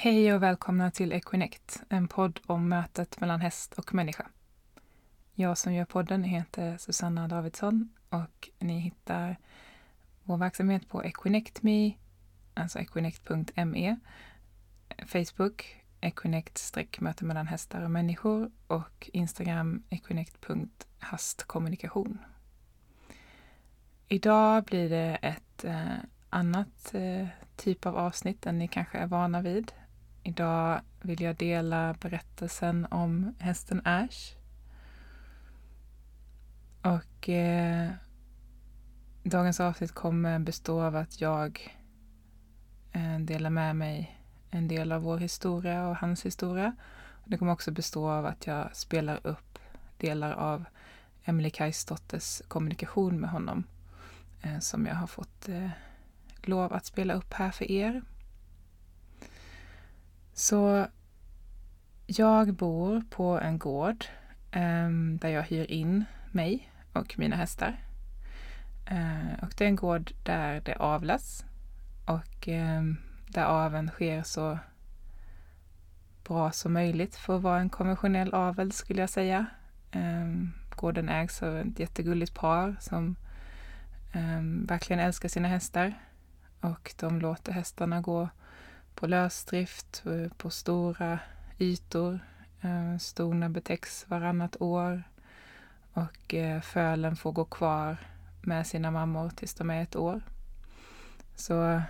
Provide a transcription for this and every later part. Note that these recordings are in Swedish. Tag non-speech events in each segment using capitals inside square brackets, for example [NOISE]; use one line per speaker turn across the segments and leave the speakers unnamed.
Hej och välkomna till Equinect, en podd om mötet mellan häst och människa. Jag som gör podden heter Susanna Davidsson och ni hittar vår verksamhet på Equinect.me, alltså equinect.me, Facebook, Equinect-möte mellan hästar och människor och Instagram equinect.hastkommunikation. Idag blir det ett eh, annat eh, typ av avsnitt än ni kanske är vana vid. Idag vill jag dela berättelsen om hästen Ash. Och eh, dagens avsnitt kommer bestå av att jag eh, delar med mig en del av vår historia och hans historia. Det kommer också bestå av att jag spelar upp delar av Emelie Kajsdotters kommunikation med honom eh, som jag har fått eh, lov att spela upp här för er. Så jag bor på en gård eh, där jag hyr in mig och mina hästar. Eh, och det är en gård där det avlas och eh, där aveln sker så bra som möjligt för att vara en konventionell avel skulle jag säga. Ehm, gården ägs av ett jättegulligt par som ehm, verkligen älskar sina hästar och de låter hästarna gå på lösdrift eh, på stora ytor. Eh, Stona betäcks varannat år och eh, fölen får gå kvar med sina mammor tills de är ett år. Så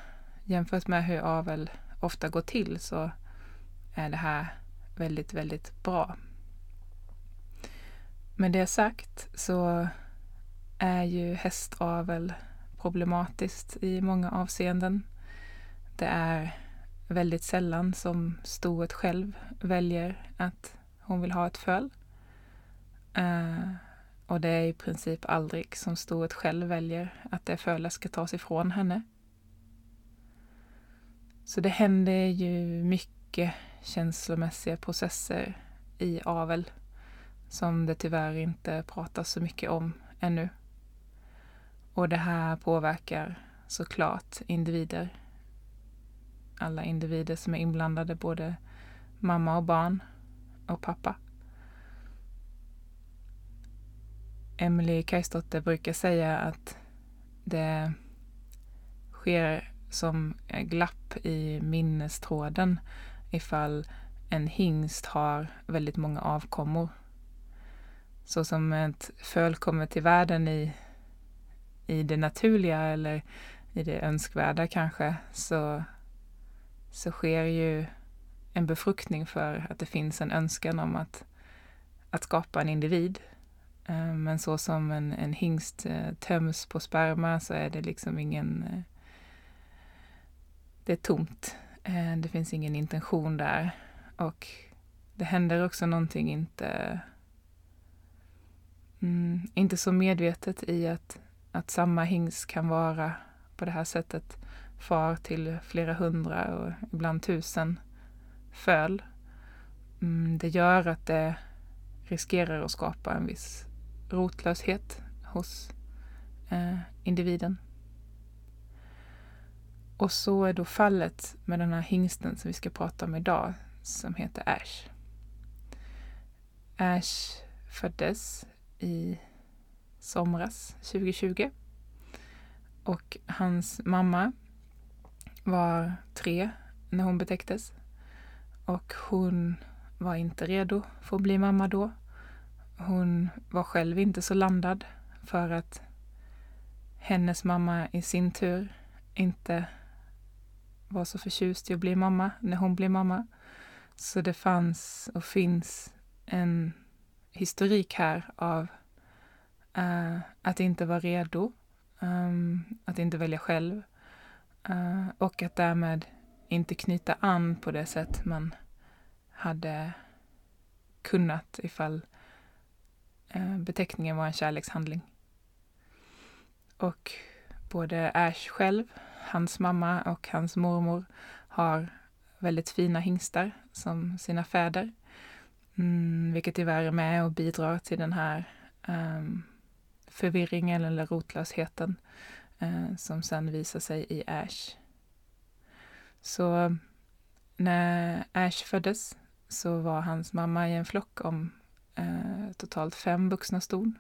jämfört med hur avel ofta går till så är det här väldigt, väldigt bra. Med det sagt så är ju hästavel problematiskt i många avseenden. Det är väldigt sällan som stoet själv väljer att hon vill ha ett föl. Uh, och det är i princip aldrig som stoet själv väljer att det fölet ska tas ifrån henne. Så det händer ju mycket känslomässiga processer i avel som det tyvärr inte pratas så mycket om ännu. Och det här påverkar såklart individer. Alla individer som är inblandade, både mamma och barn och pappa. Emelie Kajsdotter brukar säga att det sker som glapp i minnestråden ifall en hingst har väldigt många avkommor. Så som ett föl kommer till världen i, i det naturliga eller i det önskvärda kanske, så, så sker ju en befruktning för att det finns en önskan om att, att skapa en individ. Eh, men så som en, en hingst eh, töms på sperma så är det liksom ingen eh, det är tomt. Det finns ingen intention där. Och det händer också någonting inte, mm, inte så medvetet i att, att samma hingst kan vara på det här sättet far till flera hundra och ibland tusen föl. Mm, det gör att det riskerar att skapa en viss rotlöshet hos eh, individen. Och så är då fallet med den här hingsten som vi ska prata om idag, som heter Ash. Ash föddes i somras 2020. Och hans mamma var tre när hon betäcktes. Och hon var inte redo för att bli mamma då. Hon var själv inte så landad för att hennes mamma i sin tur inte var så förtjust i att bli mamma när hon blev mamma. Så det fanns och finns en historik här av uh, att inte vara redo, um, att inte välja själv uh, och att därmed inte knyta an på det sätt man hade kunnat ifall uh, beteckningen var en kärlekshandling. Och både Ash själv hans mamma och hans mormor har väldigt fina hingstar som sina fäder. Mm, vilket tyvärr är med och bidrar till den här um, förvirringen eller rotlösheten uh, Eh, som sen visar sig i Ash. Så när Ash föddes så var hans mamma i en flock om eh, totalt fem vuxna ston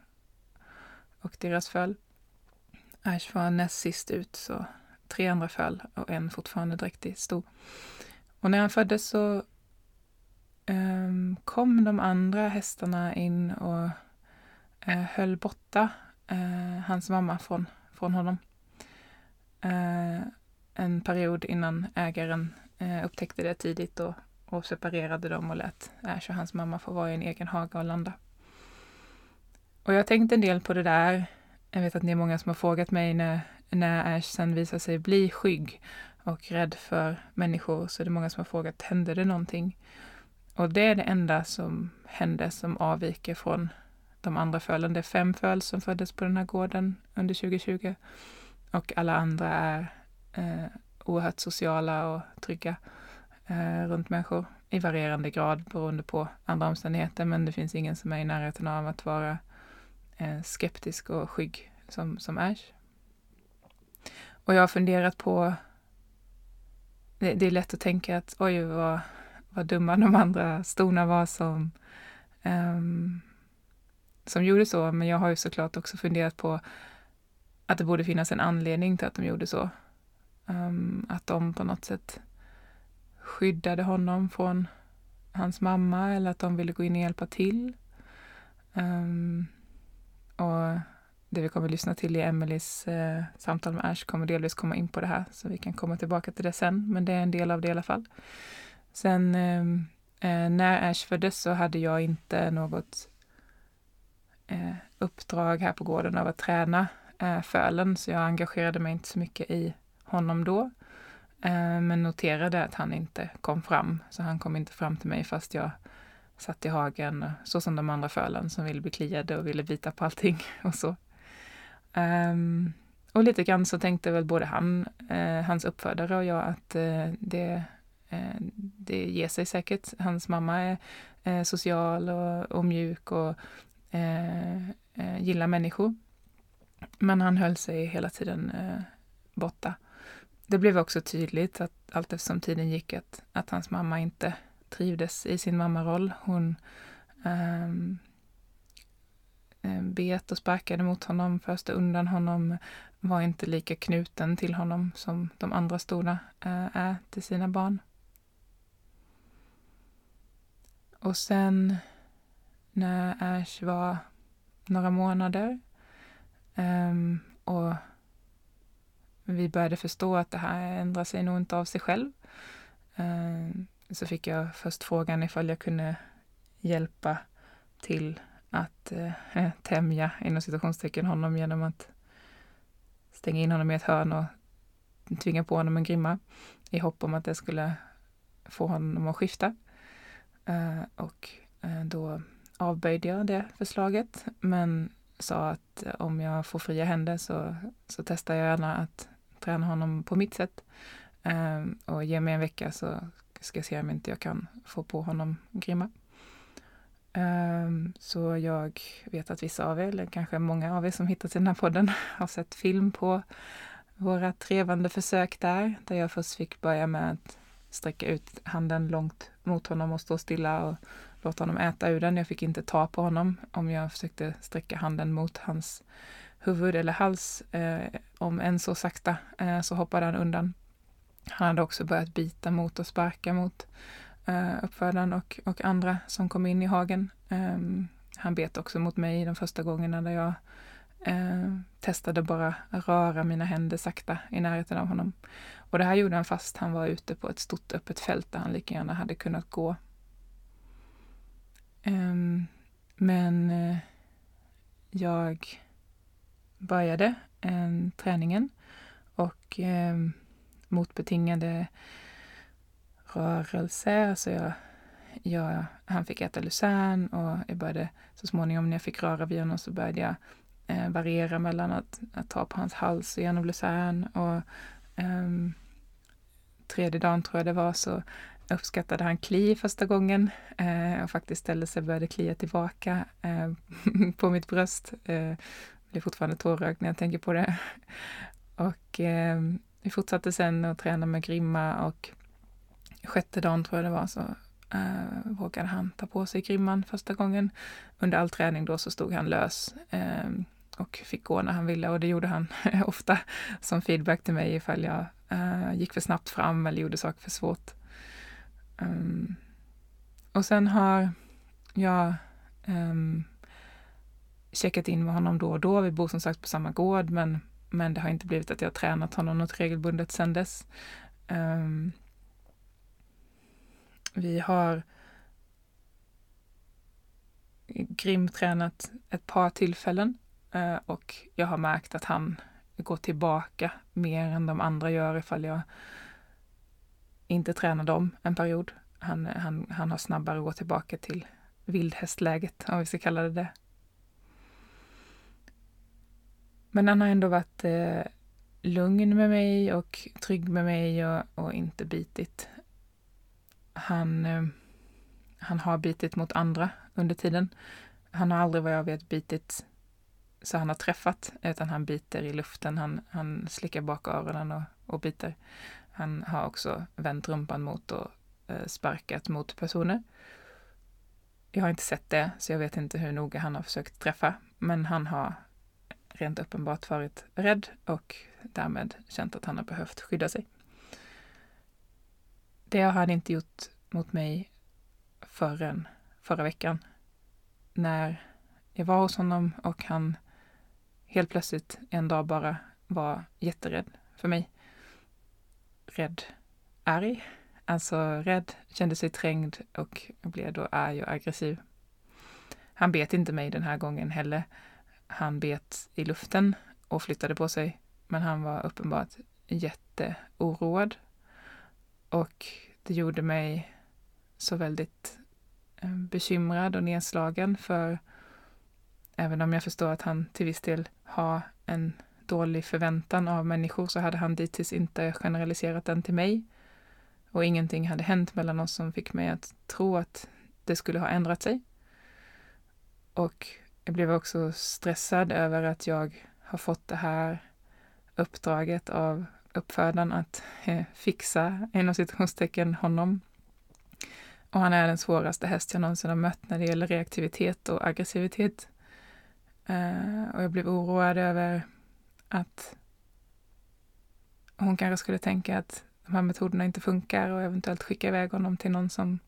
och deras föl. Ash var näst sist ut, så tre andra föll och en fortfarande dräktig stod. Och när han föddes så eh, kom de andra hästarna in och eh, höll borta eh, hans mamma från, från honom eh, en period innan ägaren eh, upptäckte det tidigt och, och separerade dem och lät Ash och hans mamma få vara i en egen hage och landa. Och jag tänkt en del på det där. Jag vet att ni är många som har frågat mig när, när Ash sen visar sig bli skygg och rädd för människor så är det många som har frågat, hände det någonting? Och det är det enda som hände som avviker från de andra fölen. Det är fem föl som föddes på den här gården under 2020 och alla andra är eh, oerhört sociala och trygga eh, runt människor i varierande grad beroende på andra omständigheter. Men det finns ingen som är i närheten av att vara eh, skeptisk och skygg som, som Ash. Och jag har funderat på det, det, är lätt att tänka att oj, vad, vad dumma de andra stona var som, um, som gjorde så. Men jag har ju såklart också funderat på att det borde finnas en anledning till att de gjorde så. Um, att de på något sätt skyddade honom från hans mamma eller att de ville gå in och hjälpa till. Um, och det vi kommer att lyssna till i Emelies eh, samtal med Ash kommer delvis komma in på det här, så vi kan komma tillbaka till det sen, men det är en del av det i alla fall. Sen ehm, eh, när Ash föddes så hade jag inte något eh, uppdrag här på gården av att träna eh, fölen, så jag engagerade mig inte så mycket i honom då. Eh, men noterade att han inte kom fram, så han kom inte fram till mig fast jag satt i hagen, så som de andra fölen som ville bli kliade och ville bita på allting [LAUGHS] och så. Um, och lite grann så tänkte väl både han, eh, hans uppfödare och jag att eh, det, eh, det ger sig säkert. Hans mamma är eh, social och, och, mjuk och eh, eh, gillar människor. Men han höll sig hela tiden eh, borta. Det blev också tydligt att allt eftersom tiden gick att, att hans mamma inte trivdes i sin mammaroll. Hon ehm, Eh, bet och sparkade mot honom, föste undan honom, var inte lika knuten till honom som de andra stora eh, är till sina barn. Och sen när Ash var några månader um, och vi började förstå att det här ändrar sig nog inte av sig själv um, så fick jag först frågan ifall jag kunde hjälpa till att eh, [LAUGHS] tämja inom citationstecken honom genom att stänga in honom i ett hörn och tvinga på honom en grimma i hopp om att det skulle få honom att skifta. Eh, och eh, då avböjde jag det förslaget men sa att eh, om jag får fria händer så, så testar jag gärna att träna honom på mitt sätt. Eh, och ge mig en vecka så ska jag se om inte jag kan få på honom grimma. Um, så jag vet att vissa av er, eller kanske många av er som hittat till den här podden, [LAUGHS] har sett film på våra trevande försök där, där jag först fick börja med att sträcka ut handen långt mot honom och stå stilla och låta honom äta ur den. Jag fick inte ta på honom om jag försökte sträcka handen mot hans huvud eller hals. Eh, om än så sakta eh, så hoppade han undan. Han hade också börjat bita mot och sparka mot eh, uppfödaren och, och andra som kom in i hagen. Eh, han bet också mot mig de första gångerna där jag eh, testade bara röra mina händer sakta i närheten av honom. Och det här gjorde han fast han var ute på ett stort öppet fält där han lika gärna hade kunnat gå. Um, men uh, jag började ehm, träningen och um, motbetingade rörelse. Alltså jag, jag, han fick äta lucern och jag började så småningom när jag fick röra vid honom så började jag eh, variera mellan att, att, ta på hans hals genom lucern och eh, tredje dagen tror jag det var så uppskattade han kli första gången eh, och faktiskt ställde sig och började klia tillbaka eh, [LAUGHS] på mitt bröst. Eh, blir fortfarande tårögd när jag tänker på det. Och eh, vi fortsatte sen att träna med grimma och sjätte dagen tror jag det var så eh, vågade han ta på sig grimman första gången. Under all träning då så stod han lös eh, och fick gå när han ville och det gjorde han [LAUGHS] ofta som feedback till mig ifall jag eh, gick för snabbt fram eller gjorde saker för svårt. Um, och sen har jag um, checkat in med honom då och då. Vi bor som sagt på samma gård, men, men det har inte blivit att jag tränat honom något regelbundet sedan dess. Um, vi har grimtränat ett par tillfällen uh, och jag har märkt att han går tillbaka mer än de andra gör ifall jag inte träna dem en period. Han, han, han har snabbare att gå tillbaka till vildhästläget, om vi ska kalla det det. Men han har ändå varit eh, lugn med mig och trygg med mig och, och inte bitit. Han, eh, han har bitit mot andra under tiden. Han har aldrig vad jag vet bitit så han har träffat, utan han biter i luften. Han, han slickar bak öronen och, och biter. Han har också vänt rumpan mot och eh, sparkat mot personer. Jag har inte sett det, så jag vet inte hur noga han har försökt träffa, men han har rent uppenbart varit rädd och därmed känt att han har behövt skydda sig. Det har han inte gjort mot mig förrän förra veckan när jag var hos honom och han helt plötsligt en dag bara var jätterädd för mig. Rädd, arg, alltså rädd, kände sig trängd och blev då arg och aggressiv. Han bet inte mig den här gången heller. Han bet i luften och flyttade på sig, men han var uppenbart jätteoroad. Och det gjorde mig så väldigt eh, bekymrad och nedslagen för även om jag förstår att han till viss del har en dålig förväntan av människor så hade han dittills inte generaliserat den till mig. Och ingenting hade hänt mellan oss som fick mig att tro att det skulle ha ändrat sig. Och jag blev också stressad över att jag har fått det här uppdraget av uppfödaren att eh, fixa, inom citationstecken, honom. Och han är den svåraste häst jag någonsin har mött när det gäller reaktivitet och aggressivitet. Eh, och jag blev oroad över att hon kanske skulle tänka att de här metoderna inte funkar och eventuellt skicka iväg honom till någon som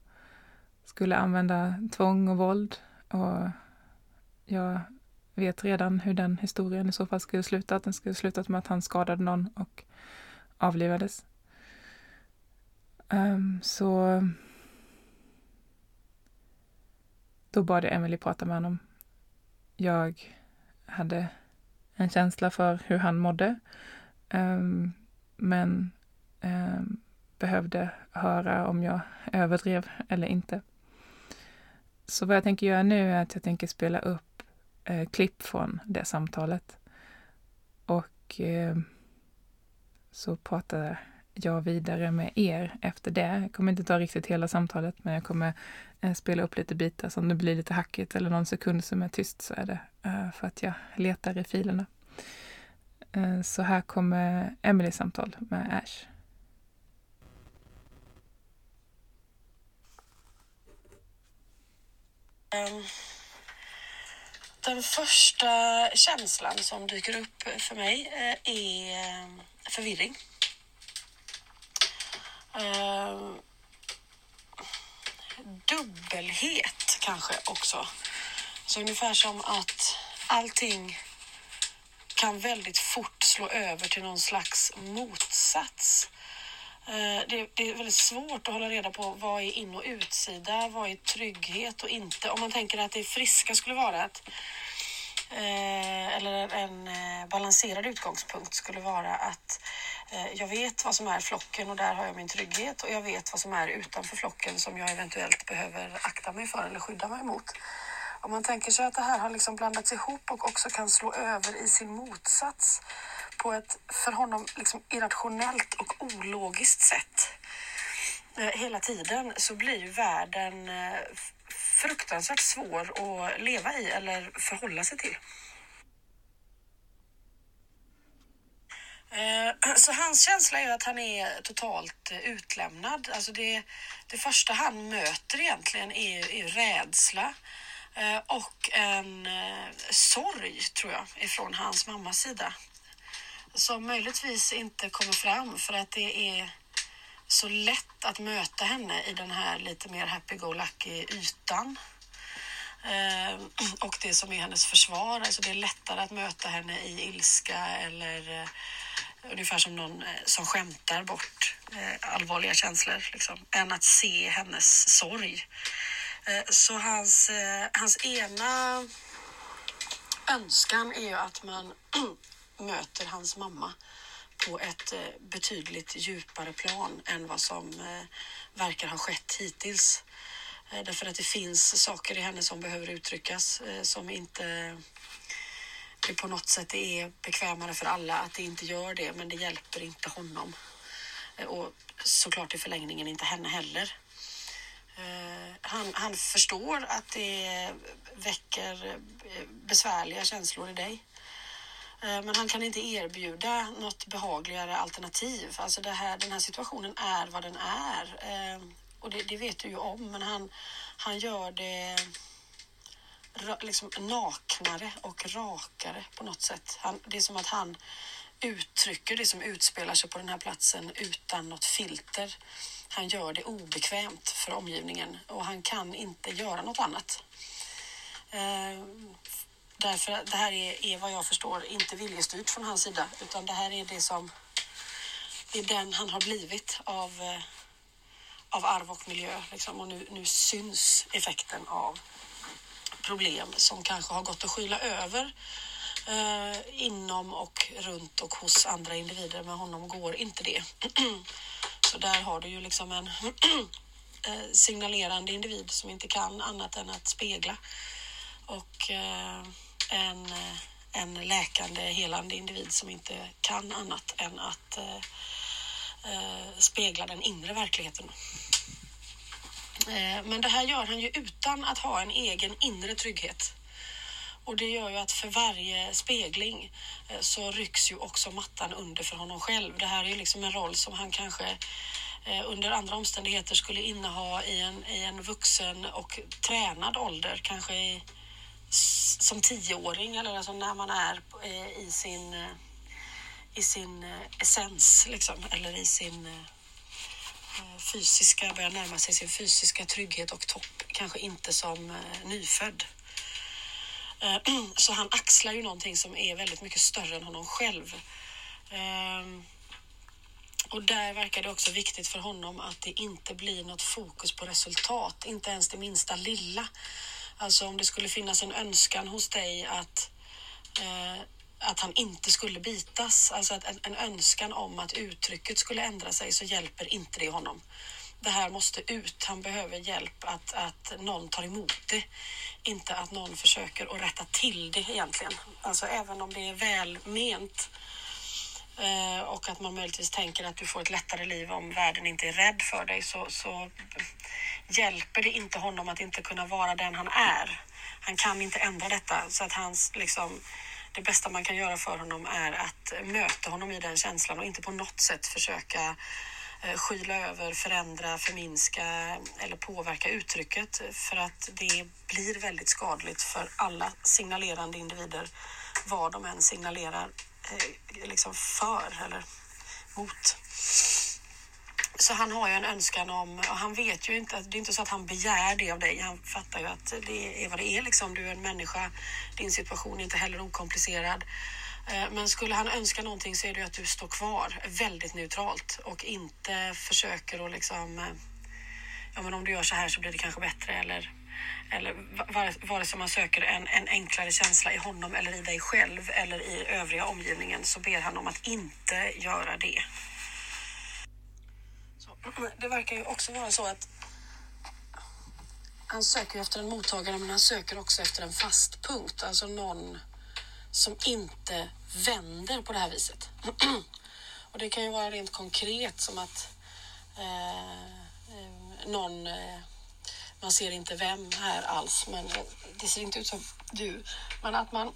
skulle använda tvång och våld. Och jag vet redan hur den historien i så fall skulle sluta. Att den skulle slutat med att han skadade någon och avlivades. Um, så då bad jag Emily prata med honom. Jag hade en känsla för hur han mådde. Um, men um, behövde höra om jag överdrev eller inte. Så vad jag tänker göra nu är att jag tänker spela upp eh, klipp från det samtalet. Och eh, så pratar jag vidare med er efter det. Jag kommer inte ta riktigt hela samtalet, men jag kommer Eh, spela upp lite bitar. Så om det blir lite hackigt eller någon sekund som är tyst så är det eh, för att jag letar i filerna. Eh, så här kommer Emelies samtal med Ash.
Ehm, den första känslan som dyker upp för mig är ehm, förvirring. Ehm, Dubbelhet kanske också. Så ungefär som att allting kan väldigt fort slå över till någon slags motsats. Eh, det, är väldigt svårt att hålla reda på vad är in och utsida, vad är trygghet och inte. Om man tänker att det friska skulle vara att eh, eller en eh, balanserad utgångspunkt skulle vara att Eh, jag vet vad som är flocken och där har jag min trygghet och jag vet vad som är utanför flocken som jag eventuellt behöver akta mig för eller skydda mig mot. Om man tänker sig att det här har liksom blandats ihop och också kan slå över i sin motsats på ett för honom liksom irrationellt och ologiskt sätt eh, hela tiden så blir världen eh, fruktansvärt svår att leva i eller förhålla sig till. Eh, så hans känsla är att han är totalt eh, utlämnad. Alltså det, det första han möter egentligen är, är rädsla eh, och en sorg, tror jag, ifrån hans mammas sida. Som möjligtvis inte kommer fram för att det är så lätt att möta henne i den här lite mer happy-go-lucky ytan. [CLEARS THROAT] Och det som är hennes försvar, alltså det är lättare att möta henne i ilska eller ungefär som någon eh, som skämtar bort eh, allvarliga känslor liksom, än att se hennes sorg. Eh, så hans, hans ena önskan är ju att man [CLEARS THROAT] möter hans mamma på ett betydligt djupare plan än vad som verkar ha skett hittills. Därför att det finns saker i henne som behöver uttryckas som inte det på något sätt är bekvämare för alla att det inte gör det, men det hjälper inte honom. Eh, och såklart i förlängningen inte henne heller. Eh, han, han förstår att det väcker eh, besvärliga känslor i dig. Men han kan inte erbjuda något behagligare alternativ. Alltså det här, den här situationen är vad den är. Och det, det vet du ju om, men han, han gör det liksom naknare och rakare på något sätt. Han, det är som att han uttrycker det som utspelar sig på den här platsen utan något filter. Han gör det obekvämt för omgivningen och han kan inte göra något annat. Eh, därför det här är, är vad jag förstår inte viljestyrt från hans sida utan det här är det som det är den han har blivit av, eh, av arv och miljö liksom. och nu, nu syns effekten av problem som kanske har gått att skyla över eh, inom och runt och hos andra individer. Med honom går inte det. [CLEARS THROAT] Så där har du ju liksom en [CLEARS THROAT] eh, signalerande individ som inte kan annat än att spegla och eh, en, eh, en läkande, helande individ som inte kan annat än att eh, eh, spegla den inre verkligheten. Eh, men det här gör han ju utan att ha en egen inre trygghet. Och det gör ju att för varje spegling eh, så rycks ju också mattan under för honom själv. Det här är ju liksom en roll som han kanske eh, under andra omständigheter skulle inneha i en, i en vuxen och tränad ålder, kanske i, som tioåring eller alltså när man är i sin, i sin essens liksom, eller i sin Eh, fysiska, börjar närma sig sin fysiska trygghet och topp, kanske inte som eh, nyfödd. Eh, [CLEARS THROAT] så han axlar ju någonting som är väldigt mycket större än honom själv. Ehm, och där verkar det också viktigt för honom att det inte blir något fokus på resultat, inte ens det minsta lilla. Alltså om det skulle finnas en önskan hos dig att eh, att han inte skulle bitas, alltså att en, en önskan om att uttrycket skulle ändra sig så hjälper inte det honom. Det här måste ut, han behöver hjälp att, att någon tar emot det, inte att någon försöker att rätta till det egentligen. Alltså även om det är välment eh, och att man möjligtvis tänker att du får ett lättare liv om världen inte är rädd för dig så, så hjälper det inte honom att inte kunna vara den han är. Han kan inte ändra detta så att hans liksom det bästa man kan göra för honom är att möta honom i den känslan och inte på något sätt försöka eh, skyla över, förändra, förminska eller påverka uttrycket för att det blir väldigt skadligt för alla signalerande individer vad de än signalerar eh, liksom för eller mot. Så han har ju en önskan om, och han vet ju inte, det är inte så att han begär det av dig. Han fattar ju att det är vad det är liksom. Du är en människa, din situation är inte heller okomplicerad. Eh, men skulle han önska någonting så är det ju att du står kvar väldigt neutralt och inte försöker att liksom, eh, ja men om du gör så här så blir det kanske bättre eller eller vare, vare sig man söker en, en enklare känsla i honom eller i dig själv eller i övriga omgivningen så ber han om att inte göra det. Det verkar ju också vara så att han söker efter en mottagare men han söker också efter en fast punkt, alltså någon som inte vänder på det här viset. [CLEARS THROAT] Och det kan ju vara rent konkret som att eh, eh, någon, eh, man ser inte vem här alls, men det ser inte ut som du, men att man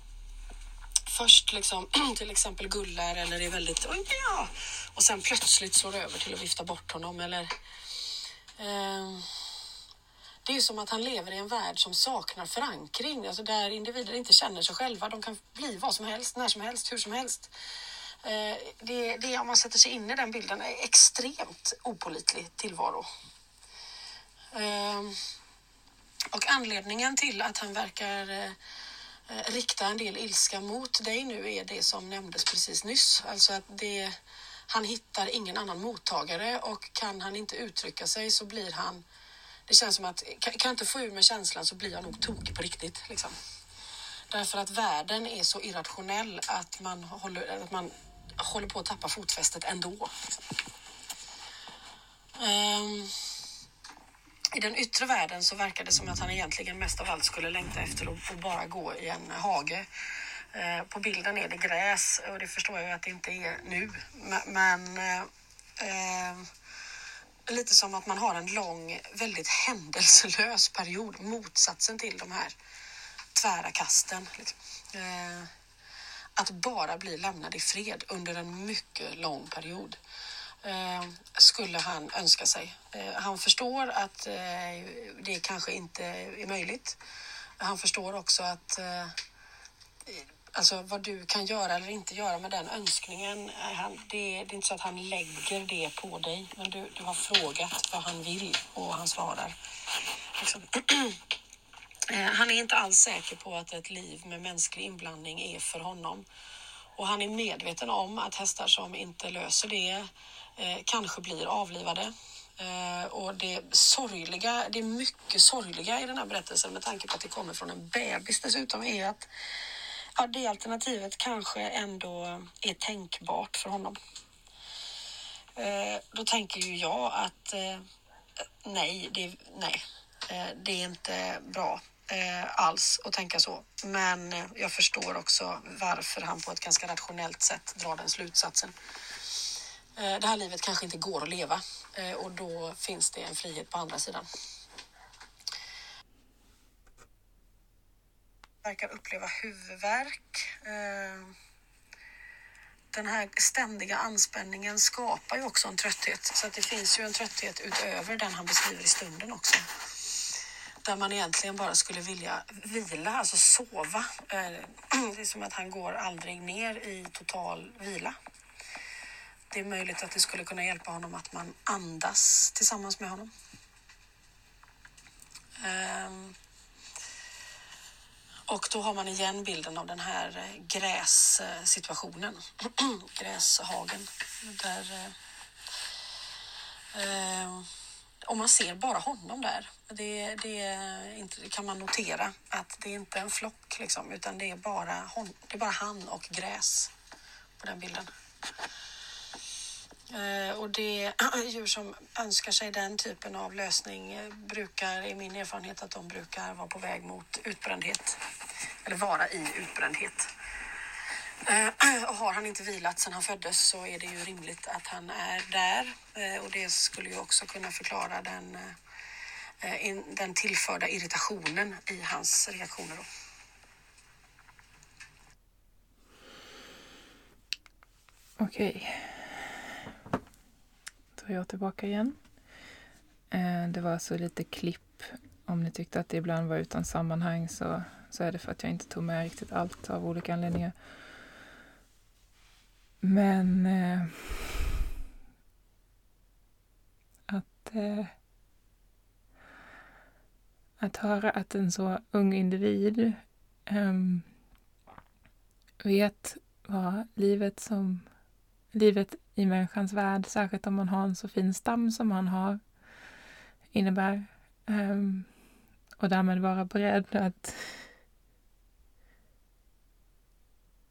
först liksom [CLEARS THROAT] till exempel gullar eller är väldigt oh ja, och sen plötsligt slår över till att vifta bort honom eller eh, det är ju som att han lever i en värld som saknar förankring, alltså där individer inte känner sig själva. De kan bli vad som helst, när som helst, hur som helst. Eh, det, det, om man sätter sig in i den bilden, är extremt opolitlig tillvaro. Eh, och anledningen till att han verkar eh, Eh, rikta en del ilska mot dig nu är det som nämndes precis nyss. Alltså att det, han hittar ingen annan mottagare och kan han inte uttrycka sig så blir han det känns som att kan kan jag inte få ur mig känslan så blir jag nog tokig på riktigt. Liksom. Därför att världen är så irrationell att man håller, att man håller på att tappa fotfästet ändå. Liksom. I den yttre världen så verkar det som att han egentligen mest av allt skulle längta efter att få bara gå i en hage. Eh, på bilden är det gräs och det förstår jag ju att det inte är nu. Men- Men eh, eh, lite som att man har en lång, väldigt händelselös period, motsatsen till de här tvära kasten. Liksom. Eh, att bara bli lämnad i fred under en mycket lång period eh, Eh, skulle han önska sig. Eh, han förstår att eh, det kanske inte är möjligt. Han förstår också att eh, alltså vad du kan göra eller inte göra med den önskningen. är Han, det, det är inte så att han lägger det på dig, men du, du har frågat vad han vill och han svarar. Liksom. [CLEARS THROAT] Eh, han är inte alls säker på att ett liv med mänsklig inblandning är för honom. Och han är medveten om att hästar som inte löser det eh, kanske blir avlivade. Eh, och det sorgliga, det mycket sorgliga i den här berättelsen med tanke på att det kommer från en bebis dessutom är att ja, det alternativet kanske ändå är tänkbart för honom. Eh, då tänker ju jag att eh, nej, det, nej, eh, det är inte bra eh, alls att tänka så. Men eh, jag förstår också varför han på ett ganska rationellt sätt drar den slutsatsen. Eh, det här livet kanske inte går att leva eh, och då finns det en frihet på andra sidan. Verkar uppleva huvudvärk. Eh, den här ständiga anspänningen skapar ju också en trötthet. Så att det finns ju en trötthet utöver den han beskriver i stunden också. Där man egentligen bara skulle vilja vila, alltså sova. [CLEARS THROAT] Det är som att han går aldrig ner i total vila. Det är möjligt att det skulle kunna hjälpa honom att man andas tillsammans med honom. Ehm, och då har man igen bilden av den här eh, grässituationen, [CLEARS THROAT] gräshagen. Där, eh, ehm, och man ser bara honom där. Det, det, är inte, det kan man notera att det är inte en flock liksom, utan det är, bara hon, det är bara han och gräs på den bilden. Eh, och det [CLEARS THROAT] djur som önskar sig den typen av lösning eh, brukar, i min erfarenhet, att de brukar vara på väg mot utbrändhet. Eller vara i utbrändhet. Eh, [CLEARS THROAT] och har han inte vilat sedan han föddes så är det ju rimligt att han är där. Och det skulle ju också kunna förklara den, den tillförda irritationen i hans reaktioner. Då.
Okej. Då är jag tillbaka igen. Eh, det var så lite klipp. Om ni tyckte att det ibland var utan sammanhang så, så är det för att jag inte tog med riktigt allt av olika anledningar. Men eh, att, eh, att höra att en så ung individ eh, vet vad livet som livet i människans värld, särskilt om man har en så fin stam som han har, innebär. Um, och därmed vara beredd att,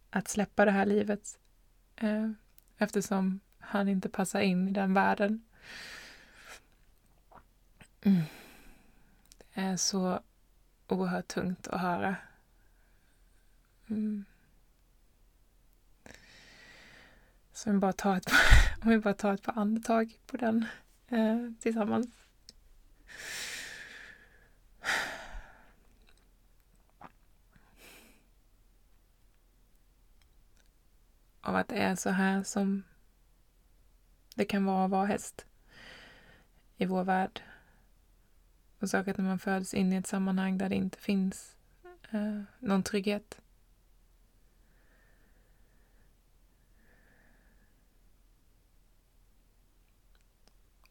att släppa det här livet uh, eftersom han inte passar in i den världen. Mm. Det är så oerhört tungt att höra. Mm. Så om vi bara tar ett, om [LAUGHS] vi bara tar ett par andetag på den eh, tillsammans. av att det är så här som det kan vara att vara häst i vår värld. Och saker att när man föds in i ett sammanhang där det inte finns eh, någon trygghet.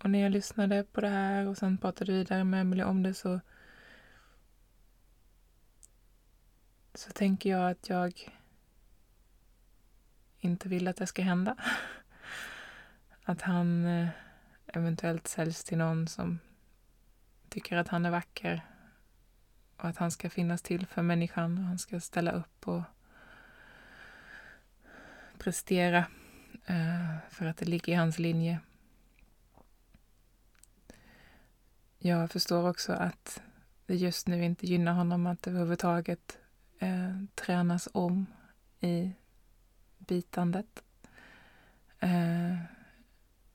Och när jag lyssnade på det här och sen pratade vidare med Emelie om det så så tänker jag att jag inte vill att det ska hända. [LAUGHS] Att han eh, eventuellt säljs till någon som tycker att han är vacker och att han ska finnas till för människan och han ska ställa upp och prestera eh, för att det ligger i hans linje. Jag förstår också att det just nu inte gynnar honom att överhuvudtaget eh, tränas om i bitandet. Eh,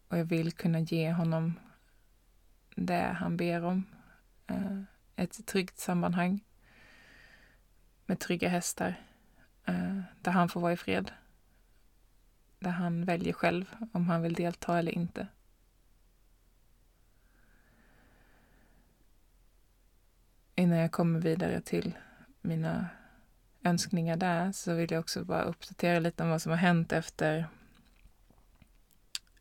och jag vill kunna ge honom det han ber om. Eh, ett tryggt sammanhang med trygga hästar eh, där han får vara i fred. Där han väljer själv om han vill delta eller inte. Innan jag kommer vidare till mina önskningar där så vill jag också bara uppdatera lite om vad som har hänt efter,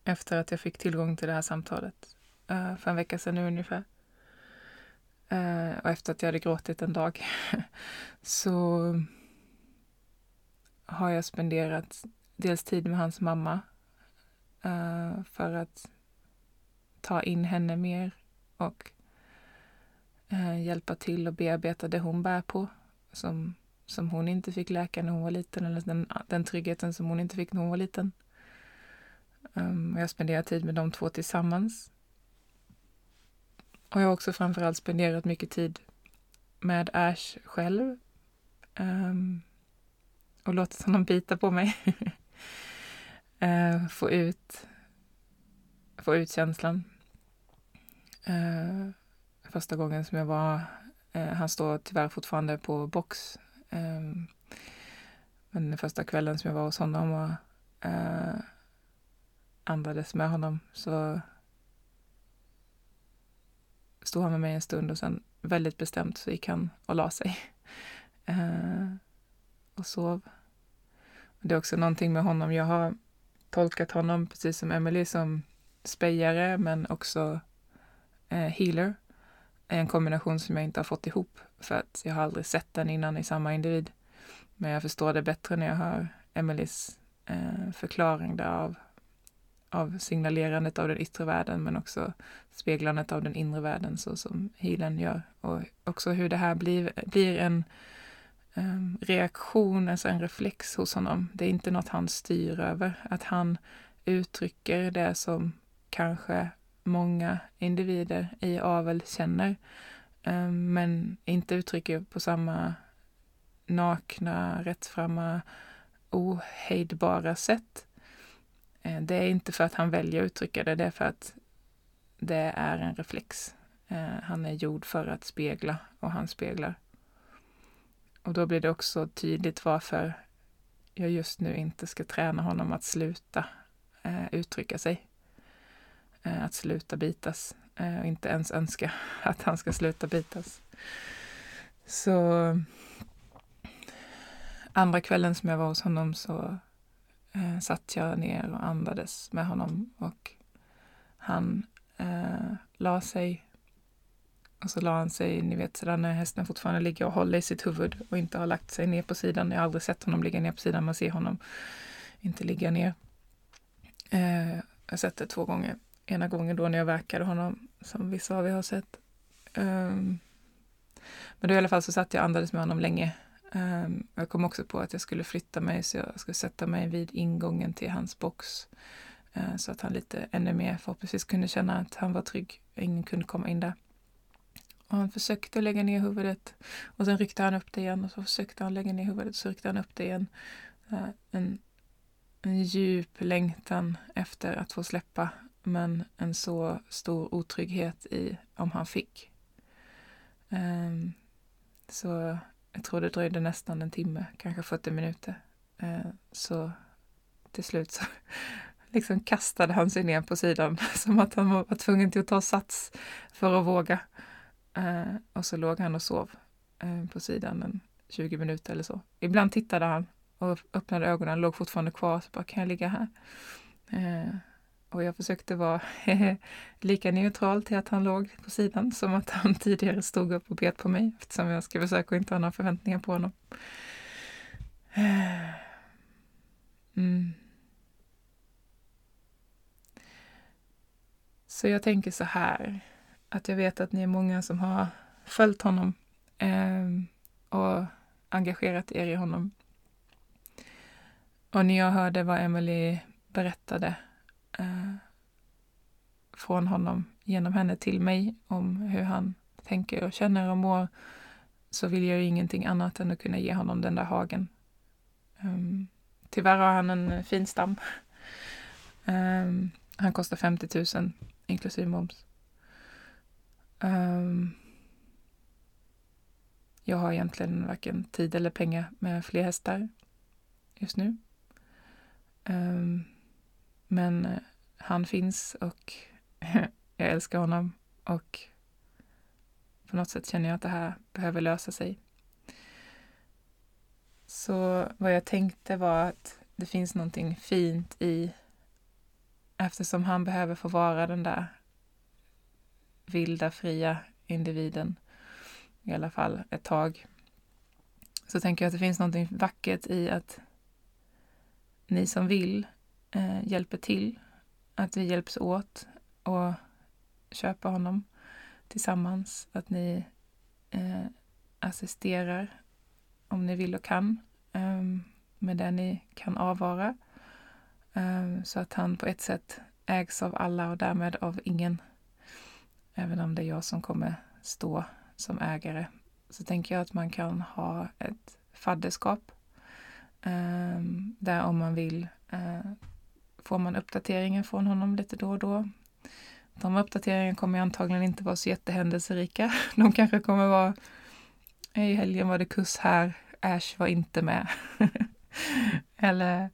efter att jag fick tillgång till det här samtalet uh, för en vecka sedan nu ungefär. Uh, och efter att jag hade gråtit en dag [LAUGHS] så har jag spenderat dels tid med hans mamma uh, för att ta in henne mer och Eh, hjälpa till och bearbeta det hon bär på som som hon inte fick läka när hon var liten eller den, den tryggheten som hon inte fick när hon var liten. Um, jag spenderar tid med de två tillsammans. Och jag har också framförallt spenderat mycket tid med Ash själv. Um, och låtit honom bita på mig. uh, [LAUGHS] få ut få ut känslan. Uh, första gången som jag var, eh, han står tyvärr fortfarande på box ehm, men den första kvällen som jag var hos honom och eh, andades med honom så stod han med mig en stund och sen väldigt bestämt så gick han och la sig. [LAUGHS] Eh, och sov. Det är också någonting med honom. Jag har tolkat honom, precis som Emily, som spejare men också eh, healer. En kombination som jag inte har fått ihop för att jag har aldrig sett den innan i samma individ. Men jag förstår det bättre när jag hör Emelies eh, förklaring där av, av signalerandet av den yttre världen men också speglandet av den inre världen så som healen gör. Och också hur det här blir, blir en eh, reaktion, alltså en reflex hos honom. Det är inte något han styr över. Att han uttrycker det som kanske många individer i avel känner ehm, men inte uttrycker på samma nakna, rättframma, ohejdbara sätt. Ehm, det är inte för att han väljer att uttrycka det, det är för att det är en reflex. Ehm, han är gjord för att spegla och han speglar. Och då blir det också tydligt varför jag just nu inte ska träna honom att sluta eh, uttrycka sig. Eh, att sluta bitas eh, och inte ens önska [LAUGHS] att han ska sluta bitas. Så andra kvällen som jag var hos honom så eh, satt jag ner och andades med honom och han eh, la sig och så la han sig, ni vet sådär när hästen fortfarande ligger och håller i sitt huvud och inte har lagt sig ner på sidan. Jag har aldrig sett honom ligga ner på sidan, man ser honom inte ligga ner. Eh, jag har sett det två gånger ena gången då när jag verkade honom, som vissa av er har sett. Um, men då i alla fall så satt jag och andades med honom länge. Um, jag kom också på att jag skulle flytta mig, så jag skulle sätta mig vid ingången till hans box. Uh, så att han lite ännu mer förhoppningsvis kunde känna att han var trygg. Ingen kunde komma in där. Och han försökte lägga ner huvudet och sen ryckte han upp det igen och så försökte han lägga ner huvudet och så ryckte han upp det igen. Uh, en, en djup längtan efter att få släppa men en så stor otrygghet i om han fick. Um, så jag tror det dröjde nästan en timme, kanske 40 minuter. Uh, så till slut så [LAUGHS] liksom kastade han sig ner på sidan [LAUGHS] som att han var tvungen till att ta sats för att våga. Uh, och så låg han och sov uh, på sidan en 20 minuter eller så. Ibland tittade han och öppnade ögonen, låg fortfarande kvar. Så bara, kan jag ligga här? Och jag försökte vara [LAUGHS] lika neutral till att han låg på sidan som att han [LAUGHS] tidigare stod upp och bet på mig eftersom jag ska försöka inte ha några förväntningar på honom. [SIGHS] Mm. Så jag tänker så här, att jag vet att ni är många som har följt honom eh, och engagerat er i honom. Och när jag hörde vad Emily berättade eh, från honom genom henne till mig om hur han tänker och känner och mår så vill jag ju ingenting annat än att kunna ge honom den där hagen. Um, tyvärr har han en eh, fin stam. Um, [LAUGHS] han kostar 50 000 inklusive moms. Um, jag har egentligen varken tid eller pengar med fler hästar just nu. Um, men eh, han finns och [LAUGHS] jag älskar honom och på något sätt känner jag att det här behöver lösa sig. Så vad jag tänkte var att det finns någonting fint i eftersom han behöver få vara den där vilda, fria individen i alla fall ett tag. Så tänker jag att det finns någonting vackert i att ni som vill eh, hjälper till. Att vi hjälps åt och köper honom tillsammans. Att ni eh, assisterar om ni vill och kan eh, med det ni kan avvara. Eh, så att han på ett sätt ägs av alla och därmed av ingen. Även om det är jag som kommer stå som ägare så tänker jag att man kan ha ett fadderskap eh, där om man vill eh, får man uppdateringar från honom lite då och då. De uppdateringarna kommer antagligen inte vara så jättehändelserika. [LAUGHS] De kanske kommer vara i helgen var det kurs här, Ash var inte med. [LAUGHS] Eller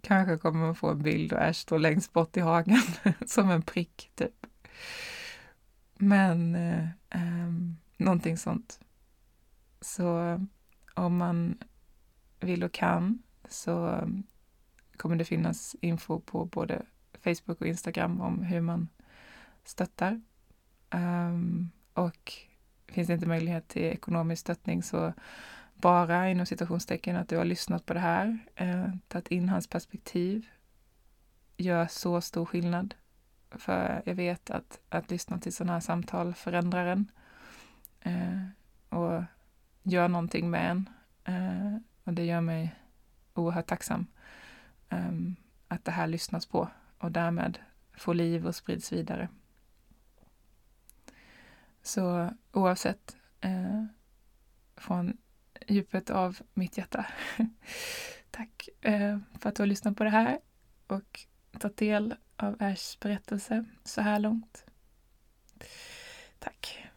kanske kommer man få en bild och Ash står längst bort i hagen [LAUGHS] som en prick, typ. Men eh, ehm, någonting sånt. Så eh, om man vill och kan så eh, kommer det finnas info på både Facebook och Instagram om hur man stöttar. Um, och finns det inte möjlighet till ekonomisk stöttning så bara inom citationstecken att du har lyssnat på det här, eh, tagit in hans perspektiv, gör så stor skillnad. För jag vet att, att lyssna till sådana här samtal förändrar en eh, och gör någonting med en. Eh, och det gör mig oerhört tacksam Ehm, att det här lyssnas på och därmed får liv och sprids vidare. Så oavsett, eh, från djupet av mitt hjärta, [LAUGHS] tack eh, för att du har lyssnat på det här och tagit del av Ashs berättelse så här långt. Tack.